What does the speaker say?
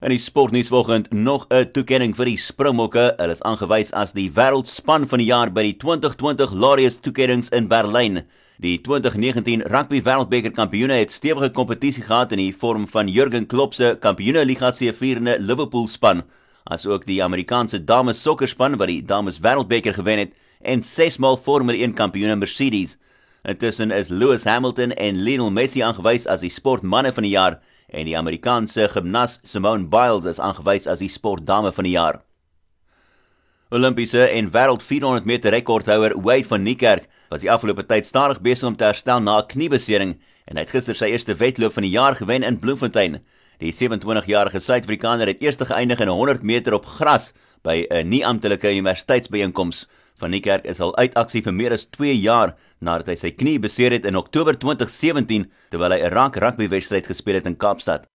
In die sportnuus vanoggend nog 'n toekenning vir die Springbokke. Hulle is aangewys as die wêreldspan van die jaar by die 2020 Laureus toekennings in Berlyn. Die 2019 Rugby Wêreldbeker kampioene het stewige kompetisie gehad in die vorm van Jurgen Klopp se Kampioenligga se vierende Liverpool span, asook die Amerikaanse dames sokkerspan wat die dames Wêreldbeker gewen het en 6 maal Formule 1 kampioene Mercedes. Intussen is Lewis Hamilton en Lionel Messi aangewys as die sportmanne van die jaar en die Amerikaanse gimnas Simone Biles is aangewys as die sportdame van die jaar. Olimpiese en wêreld 400 meter rekordhouer Wade van Niekerk was die afgelope tyd stadig besig om te herstel na 'n kniebesering en hy het gister sy eerste wedloop van die jaar gewen in Bloemfontein. Die 27-jarige Suid-Afrikaner het eers geëindig in 100 meter op gras by 'n nie-amptelike universiteitsbyeenkoms. Van Niekerk is al uit aksie vir meer as 2 jaar nadat hy sy knie beseer het in Oktober 2017 terwyl hy 'n rank rugbywedstryd gespeel het in Kaapstad.